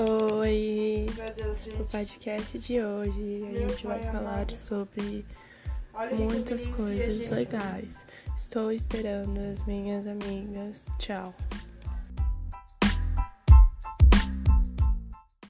Oi! Meu No podcast de hoje a gente vai falar amado. sobre Olha muitas coisas legais. Estou esperando as minhas amigas. Tchau!